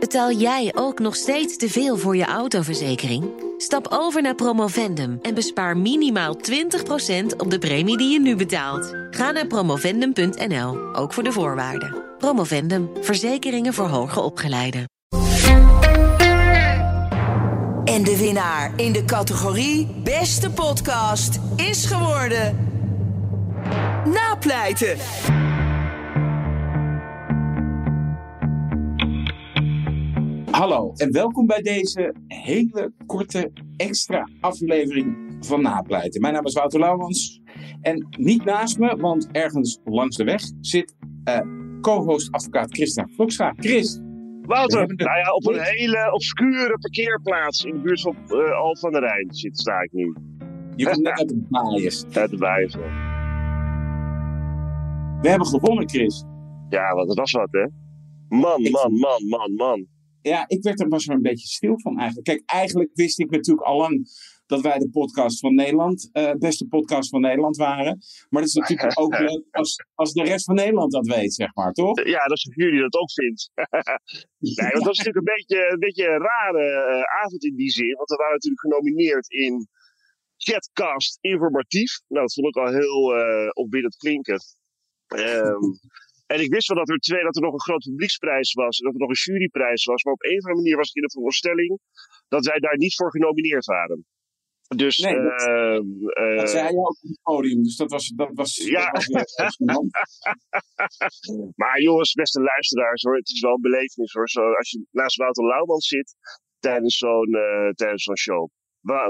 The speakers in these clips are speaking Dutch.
Betaal jij ook nog steeds te veel voor je autoverzekering? Stap over naar Promovendum en bespaar minimaal 20% op de premie die je nu betaalt. Ga naar promovendum.nl, ook voor de voorwaarden. Promovendum, verzekeringen voor hoger opgeleiden. En de winnaar in de categorie Beste Podcast is geworden. Napleiten. Hallo en welkom bij deze hele korte extra aflevering van Napleiten. Mijn naam is Wouter Lauwans en niet naast me, want ergens langs de weg zit uh, co-host advocaat Christian Vlokstra. Chris. Wouter, nou ja, op een hele obscure parkeerplaats in de buurt van uh, Al van der Rijn zit, sta ik nu. Je komt net uit de bias. Uit de bias, We hebben gewonnen, Chris. Ja, wat, was wat, hè? Man, man, man, man, man ja, ik werd er maar een beetje stil van eigenlijk. Kijk, eigenlijk wist ik natuurlijk al lang dat wij de podcast van Nederland, uh, beste podcast van Nederland waren. Maar het is natuurlijk ook leuk als, als de rest van Nederland dat weet, zeg maar, toch? Ja, dat is jullie dat ook vindt. nee, want dat is natuurlijk een beetje een, beetje een rare uh, avond in die zin. Want we waren natuurlijk genomineerd in Chatcast Informatief. Nou, dat vond ik al heel uh, opwindend klinken. Um, En ik wist wel dat er, twee, dat er nog een grote publieksprijs was. En dat er nog een juryprijs was. Maar op een of andere manier was ik in de veronderstelling dat wij daar niet voor genomineerd waren. Dus, nee, dat, uh, dat zei je ook op het podium. Dus dat was. Dat was ja. maar jongens, beste luisteraars hoor. Het is wel een belevenis hoor. Zo, als je naast Wouter Lauwman zit tijdens zo'n uh, tijdens zo'n show.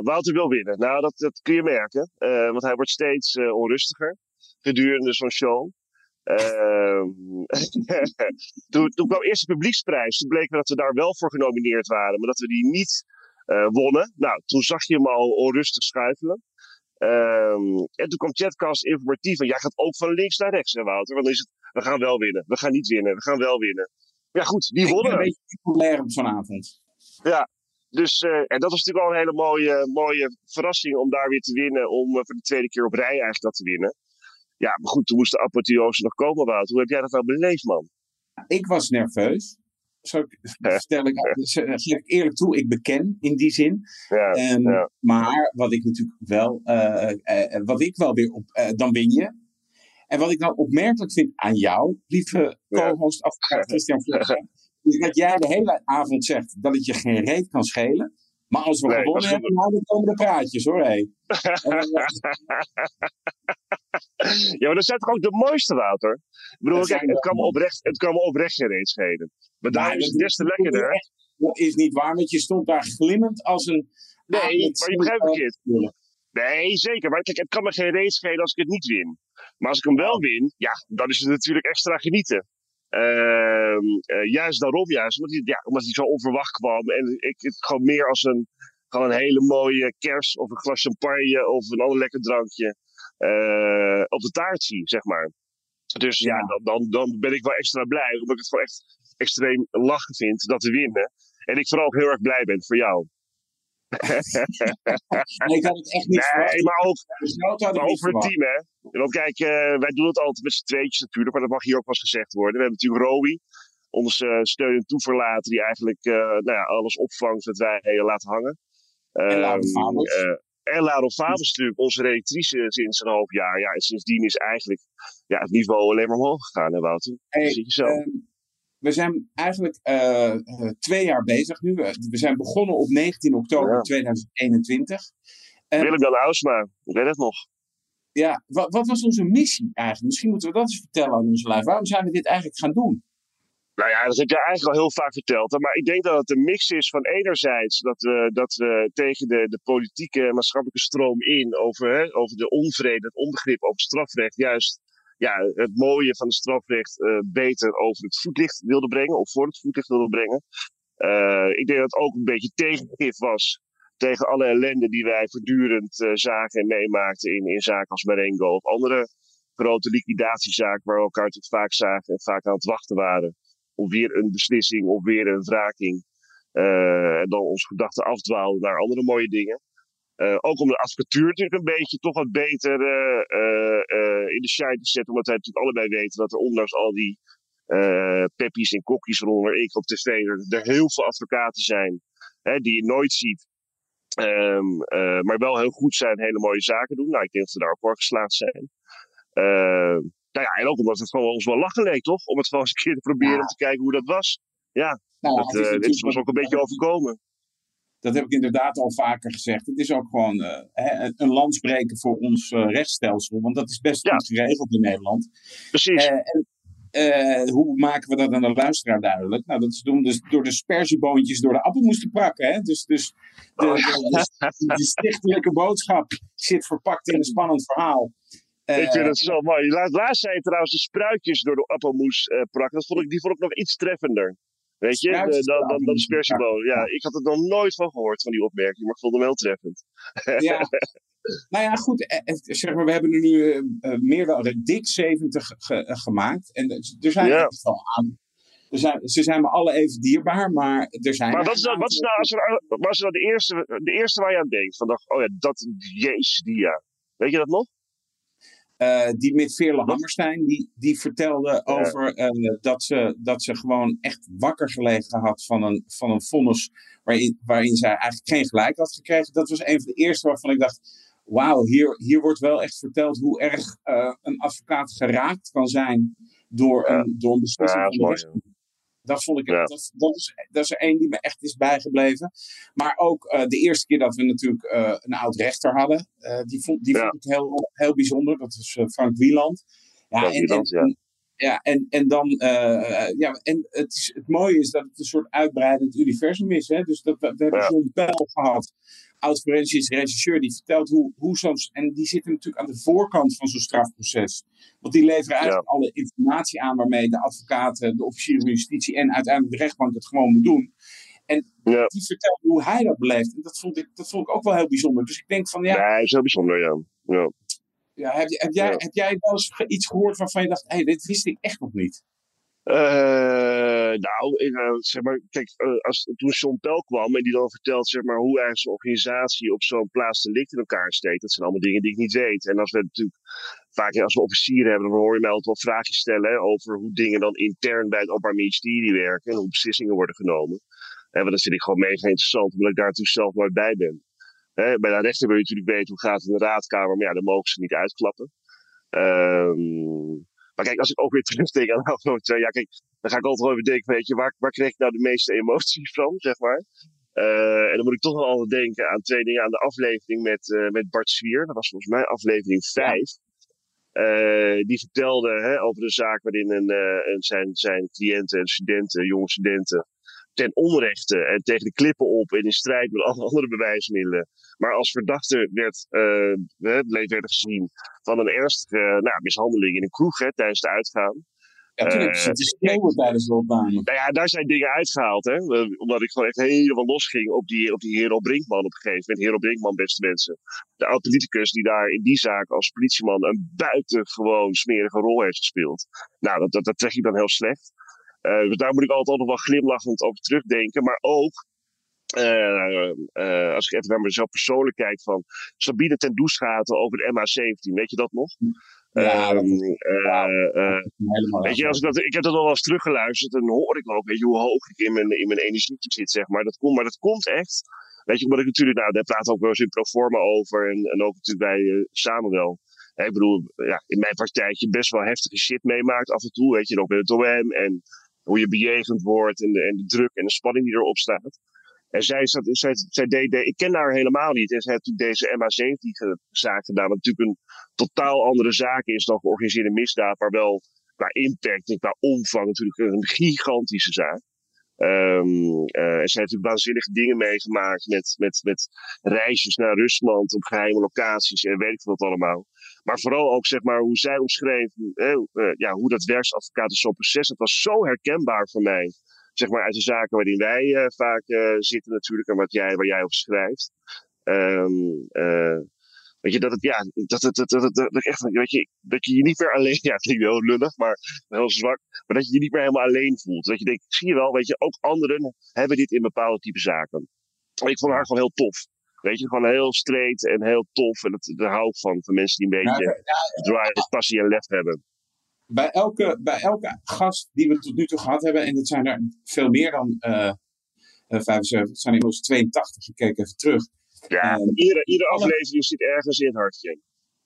Wouter wil winnen. Nou, dat, dat kun je merken. Uh, want hij wordt steeds onrustiger gedurende zo'n show. Ehm, toen, toen, kwam eerst de publieksprijs. Toen bleek dat we daar wel voor genomineerd waren, maar dat we die niet uh, wonnen. Nou, toen zag je hem al onrustig schuifelen. Um, en toen kwam Chatcast informatief. En jij gaat ook van links naar rechts, hè, Wouter? Want dan is het, we gaan wel winnen. We gaan niet winnen. We gaan wel winnen. Ja, goed, die Ik wonnen. een beetje populair vanavond. Ja, dus, uh, en dat was natuurlijk al een hele mooie, mooie verrassing om daar weer te winnen. Om uh, voor de tweede keer op rij eigenlijk dat te winnen. Ja, maar goed, toen moest de apotheose nog komen, Wout. Hoe heb jij dat nou beleefd, man? Ik was nerveus. Zo stel ik, geef ik eerlijk toe, ik beken in die zin. Ja, um, ja. Maar wat ik natuurlijk wel, uh, uh, wat ik wel weer op, uh, dan win je. En wat ik nou opmerkelijk vind aan jou, lieve co-host ja. Christian Vlugger, is dat jij de hele avond zegt dat het je geen reet kan schelen. Maar als we Nee, gewonnen hebben, dan komen de praatjes hoor. Hé. ja, maar dat zijn toch ook de mooiste, Wouter? Ik bedoel, kijk, het kan me oprecht, het kan me oprecht geen reet schelen. Maar daarom is het des te lekkerder. Dat is niet waar, want je stond daar glimmend als een. Nee, maar je begrijpt verkeerd. Nee, zeker. Maar kijk, het kan me geen reet schelen als ik het niet win. Maar als ik hem wel win, ja, dan is het natuurlijk extra genieten. Ehm, eh, juist daarom, juist, omdat hij, ja, omdat hij zo onverwacht kwam. En ik het gewoon meer als een, gewoon een hele mooie kers of een glas champagne of een ander lekker drankje eh, op de taart zie, zeg maar. Dus ja, Ja. dan, dan, dan ben ik wel extra blij, omdat ik het gewoon echt extreem lachen vind dat we winnen. En ik vooral ook heel erg blij ben voor jou. Nee, ik had het echt niet. Nee, maar ook, ik maar niet over het team, hè. Want kijk, eh, wij doen het altijd met z'n tweetjes natuurlijk, maar dat mag hier ook wel eens gezegd worden. We hebben natuurlijk Rowie, onze eh, steun en toeverlater, die eigenlijk eh, nou ja, alles opvangt wat wij laten hangen. En Laura Ehm, Fabels. en Fabels natuurlijk, onze redactrice sinds een half jaar. Ja, en sindsdien is eigenlijk ja, het niveau alleen maar omhoog gegaan, hè Wouter? Hey, Dat zie je zo. ehm, we zijn eigenlijk twee jaar bezig nu. We zijn begonnen op 19 oktober Ja. 2021. En Willem Jan Ausma, ik weet het nog. Ja, wat, wat was onze missie eigenlijk? Misschien moeten we dat eens vertellen aan onze lijf. Waarom zijn we dit eigenlijk gaan doen? Nou ja, dat heb jij eigenlijk al heel vaak verteld. Maar ik denk dat het een mix is van enerzijds dat we, dat we tegen de, de politieke maatschappelijke stroom in over, hè, over de onvrede, het onbegrip over strafrecht, juist ja, het mooie van het strafrecht eh, beter over het voetlicht wilde brengen, of voor het voetlicht wilde brengen. Eh, ik denk dat het ook een beetje tegengif was tegen alle ellende die wij voortdurend eh, zagen en meemaakten in, in zaken als Marengo of andere grote liquidatiezaken waar we elkaar natuurlijk vaak zagen en vaak aan het wachten waren of weer een beslissing of weer een wraking. Eh, en dan onze gedachten afdwaalden naar andere mooie dingen. Eh, ook om de advocatuur natuurlijk een beetje toch wat beter in de shine te zetten. Omdat wij natuurlijk allebei weten dat er ondanks al die peppies en kokkies, waaronder ik op tv, er, er heel veel advocaten zijn hè, die je nooit ziet. Um, uh, maar wel heel goed zijn, hele mooie zaken doen. Nou, ik denk dat ze daar ook voor geslaagd zijn. Uh, nou ja, en ook omdat het gewoon ons wel lachen leek, toch? Om het gewoon eens een keer te proberen ja. om te kijken hoe dat was. Ja, nou, dat, uh, dit is ons ook een beetje overkomen. Dat heb ik inderdaad al vaker gezegd. Het is ook gewoon hè, een landsbreken voor ons rechtsstelsel. Want dat is best ja. goed geregeld in Nederland. Precies. En, hoe maken we dat aan de luisteraar duidelijk? Nou, dat is doen dus door de sperzieboontjes door de appel moesten prakken. Hè? Dus, dus de, de, de, de stichtelijke boodschap zit verpakt in een spannend verhaal. ik vind het zo mooi. Laat, laatst zei je trouwens de spruitjes door de appelmoes uh, prakken. Dat vond ik, die vond ik nog iets treffender. Weet je, dan, dan, dan, dan de spersieboon. Ja, ik had het nog nooit van gehoord van die opmerking, maar ik vond hem heel treffend. Ja. nou ja, goed. Zeg maar, we hebben er nu uh, meer dan dik 70 ge gemaakt. En er zijn echt wel aan. Er zijn, ze zijn me alle even dierbaar, maar er zijn. Maar wat is, nou, wat is nou, als er, wat is nou de, eerste, de eerste waar je aan denkt? Van, oh ja, dat, jezus, die ja. Weet je dat nog? Uh, die met Veerle Hammerstein, die, die vertelde over uh, dat, ze, dat ze gewoon echt wakker gelegen had van een, van een vonnis waarin, waarin zij eigenlijk geen gelijk had gekregen. Dat was een van de eerste waarvan ik dacht, wauw, hier, hier wordt wel echt verteld hoe erg uh, een advocaat geraakt kan zijn door een, door een beslissing ja, van de dat vond ik, ja. dat, dat, is, dat is er één die me echt is bijgebleven. Maar ook uh, de eerste keer dat we natuurlijk uh, een oud rechter hadden, uh, die, vond, die ja. vond ik heel, heel bijzonder. Dat is Frank Wieland. Ja, Frank en, Wieland, en, ja. Ja, en, en dan, ja, en het, is, het mooie is dat het een soort uitbreidend universum is. Hè? Dus dat, we, we hebben. John Pell gehad, oud-forensisch regisseur, die vertelt hoe, hoe zo'n. En die zitten natuurlijk aan de voorkant van zo'n strafproces. Want die leveren eigenlijk ja. alle informatie aan waarmee de advocaten, de officieren van justitie en uiteindelijk de rechtbank het gewoon moet doen. En ja. die vertelt hoe hij dat beleeft. En dat vond, ik, dat vond ik ook wel heel bijzonder. Dus ik denk van ja. Ja, hij is heel bijzonder, ja. ja. ja heb, heb, jij, heb jij wel eens iets gehoord waarvan je dacht: hé, hey, dit wist ik echt nog niet? Uh, nou, uh, zeg maar, kijk, uh, als, toen Pel kwam en die dan vertelt zeg maar, hoe eigenlijk zo'n organisatie op zo'n plaats delict in elkaar steekt, dat zijn allemaal dingen die ik niet weet. En als we natuurlijk vaak als we officieren hebben, dan hoor je mij altijd wel vragen stellen over hoe dingen dan intern bij het Openbaar Ministerie werken en hoe beslissingen worden genomen. En want dat vind ik gewoon mega interessant, omdat ik daar natuurlijk zelf nooit bij ben. Hè, bij de rechter wil je natuurlijk weten hoe gaat het in de raadkamer, maar ja, dan mogen ze niet uitklappen. Um, maar kijk, als ik ook weer terugdenk aan de afgelopen twee jaar, kijk, dan ga ik altijd wel even denken, weet je, waar, waar kreeg ik nou de meeste emotie van, zeg maar. Uh, en dan moet ik toch wel altijd denken aan twee dingen. Aan de aflevering met, uh, met Bart Swier. Dat was volgens mij aflevering 5. Uh, die vertelde hè, over de zaak waarin een, een zijn, zijn cliënten en studenten, jonge studenten, ten onrechte en tegen de klippen op en in strijd met alle andere bewijsmiddelen. Maar als verdachte werd, uh, bleef werden gezien van een ernstige nou, mishandeling in een kroeg hè, tijdens de uitgaan. Ja, toen heb je zitten schreeuwen tijdens de opname. Nou ja, daar zijn dingen uitgehaald. Hè? Omdat ik gewoon echt helemaal losging op die, op die Hero Brinkman op een gegeven moment. Hero Brinkman, beste mensen. De oud-politicus die daar in die zaak als politieman een buitengewoon smerige rol heeft gespeeld. Nou, dat, dat, dat trek ik dan heel slecht. Uh, dus daar moet ik altijd nog wel glimlachend over terugdenken. Maar ook, uh, uh, als ik even naar mezelf persoonlijk kijk, van Sabine ten Doesgaten over de MH17. Weet je dat nog? Ja, um, weet je, als ik, dat, ik heb dat al wel eens teruggeluisterd en dan hoor ik ook, weet je, hoe hoog ik in mijn, in mijn energie zit, zeg maar. Dat komt, maar dat komt echt, weet je, omdat ik natuurlijk, nou, daar praat ook wel eens in Proforma over en, en ook natuurlijk bij Samuel. Ik bedoel, ja, in mijn partijtje best wel heftige shit meemaakt af en toe, weet je, en ook met het OM en hoe je bejegend wordt en de, de druk en de spanning die erop staat. En zij, zij, zij deed, ik ken haar helemaal niet. En zij heeft natuurlijk deze MH17-zaak gedaan, wat natuurlijk een totaal andere zaak is dan georganiseerde misdaad, maar wel qua impact en qua omvang natuurlijk een gigantische zaak. Um, uh, en zij heeft waanzinnige dingen meegemaakt met, met, met reisjes naar Rusland op geheime locaties en weet ik wat allemaal. Maar vooral ook zeg maar hoe zij omschreef, uh, ja, hoe dat werkt als advocaat in zo'n proces. Dat was zo herkenbaar voor mij. Zeg maar uit de zaken waarin wij vaak zitten natuurlijk en wat jij, waar jij over schrijft. Um, Weet je, dat het, ja, dat het, dat, dat, dat, echt, weet je, dat je je niet meer alleen, ja, het klinkt heel lullig, maar heel zwak, maar dat je je niet meer helemaal alleen voelt. Dat je denkt, zie je wel, weet je, ook anderen hebben dit in bepaalde type zaken. En ik vond haar gewoon heel tof. Weet je, gewoon heel straight en heel tof. En dat, daar hou ik van, van mensen die een beetje ja, ja, drive, passie en lef hebben. bij elke, bij elke gast die we tot nu toe gehad hebben, en dat zijn er veel meer dan uh, 75, het zijn inmiddels 82, gekeken even terug. Ja, uh, iedere, iedere aflevering zit ergens in het hartje.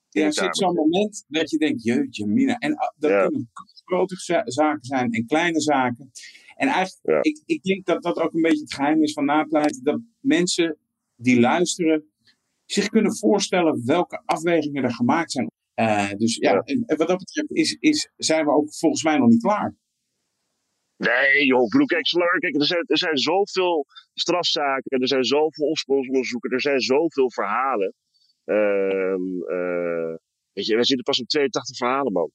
Ja, er zit zo'n moment dat je denkt, jeetje mina. En uh, dat ja. kunnen grote zaken zijn en kleine zaken. En eigenlijk, ja. ik, ik denk dat dat ook een beetje het geheim is van napleiten. Dat mensen die luisteren zich kunnen voorstellen welke afwegingen er gemaakt zijn. Uh, dus ja. En, en, wat dat betreft is, is, zijn we ook volgens mij nog niet klaar. Nee, joh, bedoel, kijk, kijk er, zijn, er zijn zoveel strafzaken, er zijn zoveel opsporingsonderzoeken, er zijn zoveel verhalen. Uh, uh, weet je, wij zitten pas op 82 verhalen, man.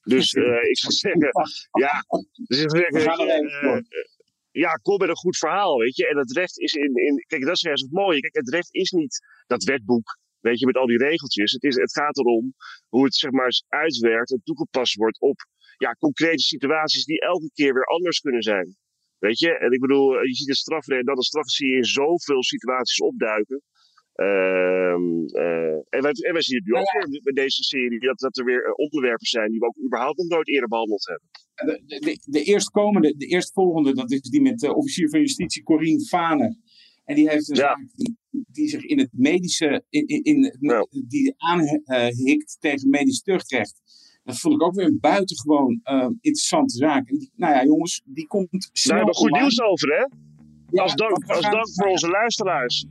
Dus uh, ik zou zeggen, ja, dus ik zeg, zeggen, ja, kom met een goed verhaal, weet je. En het recht is in, in kijk, dat is juist het mooie. Kijk, het recht is niet dat wetboek, weet je, met al die regeltjes. Het, is, het gaat erom hoe het, zeg maar, uitwerkt en toegepast wordt op ja, concrete situaties die elke keer weer anders kunnen zijn. Weet je, en ik bedoel, je ziet het strafrecht, dat een straf zie je in zoveel situaties opduiken. Uh, uh, en, wij, en wij zien het nu ook weer met deze serie, dat, dat er weer onderwerpen zijn die we ook überhaupt nog nooit eerder behandeld hebben. De, de, de eerstkomende, de eerstvolgende, dat is die met de officier van justitie Corine Fane. En die heeft een ja. zaak die, die, zich in het medische, in, in, in ja. die aanhikt tegen medisch tuchtrecht. Dat vond ik ook weer een buitengewoon uh, interessante zaak. En die, nou ja, jongens, die komt snel. Daar hebben we goed nieuws over, hè? Ja, als dank, als dank voor onze luisteraars.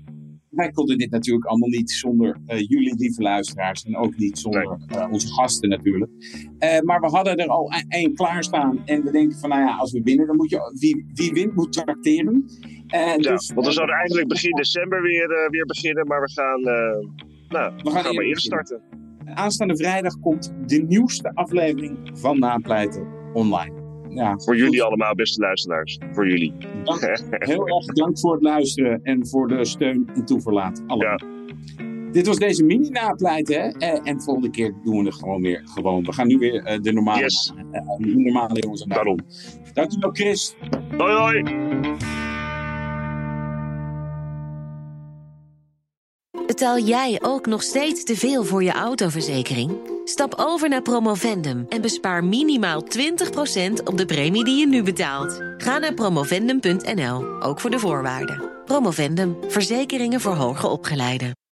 Wij konden dit natuurlijk allemaal niet zonder uh, jullie lieve luisteraars. En ook niet zonder uh, onze gasten natuurlijk. Uh, maar we hadden er al één klaarstaan. En we denken van, nou ja, als we winnen, dan moet je... Wie, wie wint, moet tracteren. ja, dus, want we zouden eigenlijk begin december weer, weer beginnen. Maar we gaan, nou, we gaan, gaan maar eerst starten. Aanstaande vrijdag komt de nieuwste aflevering van Napleiten online. Ja, voor jullie allemaal, beste luisteraars. Voor jullie. Dank, heel erg dank voor het luisteren en voor de steun en toeverlaat. Allemaal. Ja. Dit was deze mini-napleiten. Hè? En, en volgende keer doen we het gewoon weer. Gewoon. We gaan nu weer uh, de normale, yes. uh, de normale jongens aan Daarom. Dankjewel, Chris. Hoi, hoi. Betaal jij ook nog steeds te veel voor je autoverzekering? Stap over naar Promovendum en bespaar minimaal 20% op de premie die je nu betaalt. Ga naar promovendum.nl, ook voor de voorwaarden. Promovendum, verzekeringen voor hoger opgeleiden.